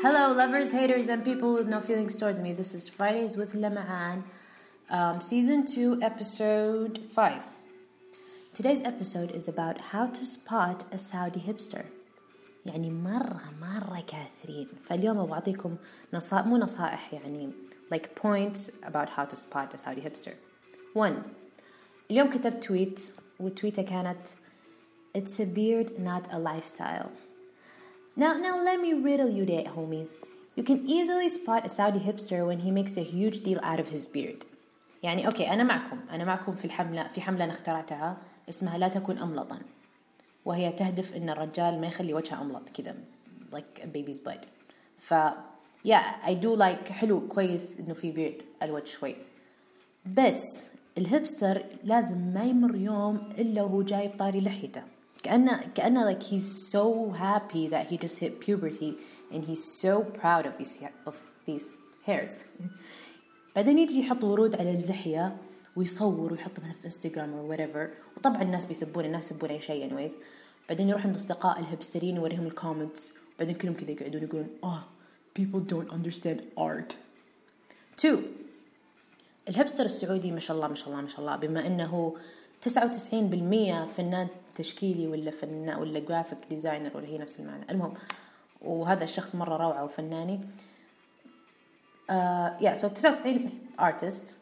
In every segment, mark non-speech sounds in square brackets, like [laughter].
Hello, lovers, haters, and people with no feelings towards me. This is Fridays with Lama'an, um, Season 2, Episode 5. Today's episode is about how to spot a Saudi hipster. يعني مرة مرة كاثرين فاليوم أبغى أعطيكم نصائح مو نصائح يعني like points about how to spot a Saudi hipster. 1. اليوم كتبت تويت والتويتة كانت It's a beard not a lifestyle. Now, now let me riddle you that, homies. You can easily spot a Saudi hipster when he makes a huge deal out of his beard. يعني أوكي أنا معكم. أنا معكم في الحملة في حملة أنا اخترعتها. اسمها لا تكن أملطا وهي تهدف إن الرجال ما يخلي وجهه أملط كذا like a baby's butt. ف yeah I do like حلو كويس إنه في بيرد الوجه شوي. بس ال hipster لازم ما يمر يوم إلا وهو جايب طاري لحيته. كأنه كأنه like he's so happy that he just hit puberty and he's so proud of these of these hairs بعدين يجي يحط ورود على اللحية ويصور ويحط مثلا في انستغرام او whatever وطبعا الناس بيسبون الناس يسبون اي شيء anyways بعدين يروح عند اصدقاء الهبسترين يوريهم الكومنتس بعدين كلهم كذا يقعدون يقولون اه people don't understand art two الهبستر السعودي ما شاء الله ما شاء الله ما شاء الله بما انه 99% فنان تشكيلي ولا فنان ولا graphic designer ولا هي نفس المعنى. المهم وهذا الشخص مرة روعة وفناني. يا uh, yeah, so 99 artist.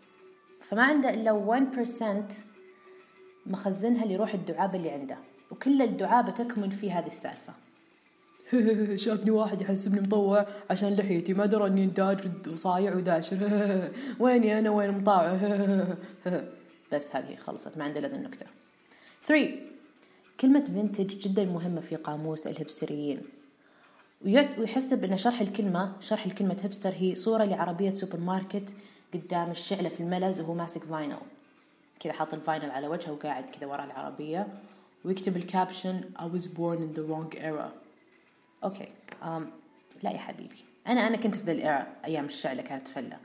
فما عنده إلا 1% مخزنها لروح الدعابة اللي عنده. وكل الدعابة تكمن في هذه السالفة. [laughs] شافني واحد يحسبني مطوع عشان لحيتي. ما درى إني داج وصايع وداشر. [laughs] ويني أنا؟ وين مطاوع؟ [laughs] بس هذه خلصت ما عنده الا النكتة. 3 كلمة vintage جدا مهمة في قاموس الهبستريين ويحسب إن شرح الكلمة شرح الكلمة hipster هي صورة لعربية سوبر ماركت قدام الشعلة في الملز وهو ماسك vinyl كذا حاط ال vinyl على وجهه وقاعد كذا ورا العربية. ويكتب ال caption I was born in the wrong era. okay um, لا يا حبيبي. أنا أنا كنت في ذا الإيرا أيام الشعلة كانت فلة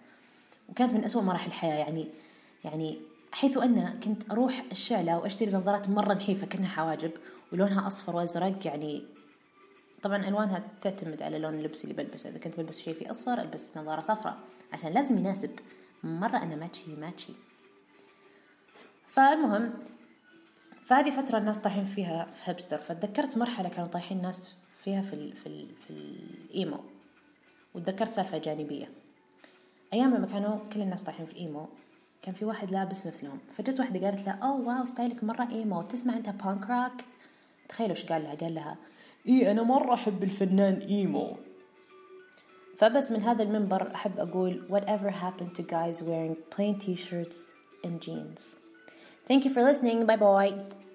وكانت من أسوأ مراحل الحياة يعني يعني حيث أن كنت أروح الشعلة وأشتري نظارات مرة نحيفة كأنها حواجب ولونها أصفر وأزرق يعني طبعا ألوانها تعتمد على لون اللبس اللي بلبسه. إذا كنت بلبس شيء فيه أصفر ألبس نظارة صفراء عشان لازم يناسب. مرة أنا ماتشي ماتشي فالمهم فهذه فترة الناس طايحين فيها في هبستر فتذكرت مرحلة كانوا طايحين الناس فيها في ال في ال في ال emo. وتذكرت سالفة جانبية. أيام لما كانوا كل الناس طايحين في ال emo كان في واحد لابس مثلهم فجت واحدة قالت له أوه wow style ك مرة emo. تسمع أنت punk rock تخيلوا إيش قال لها. قال لها إيه أنا مرة أحب الفنان emo. فبس من هذا المنبر أحب أقول whatever happened to guys wearing plain t-shirts and jeans? Thank you for listening. Bye bye.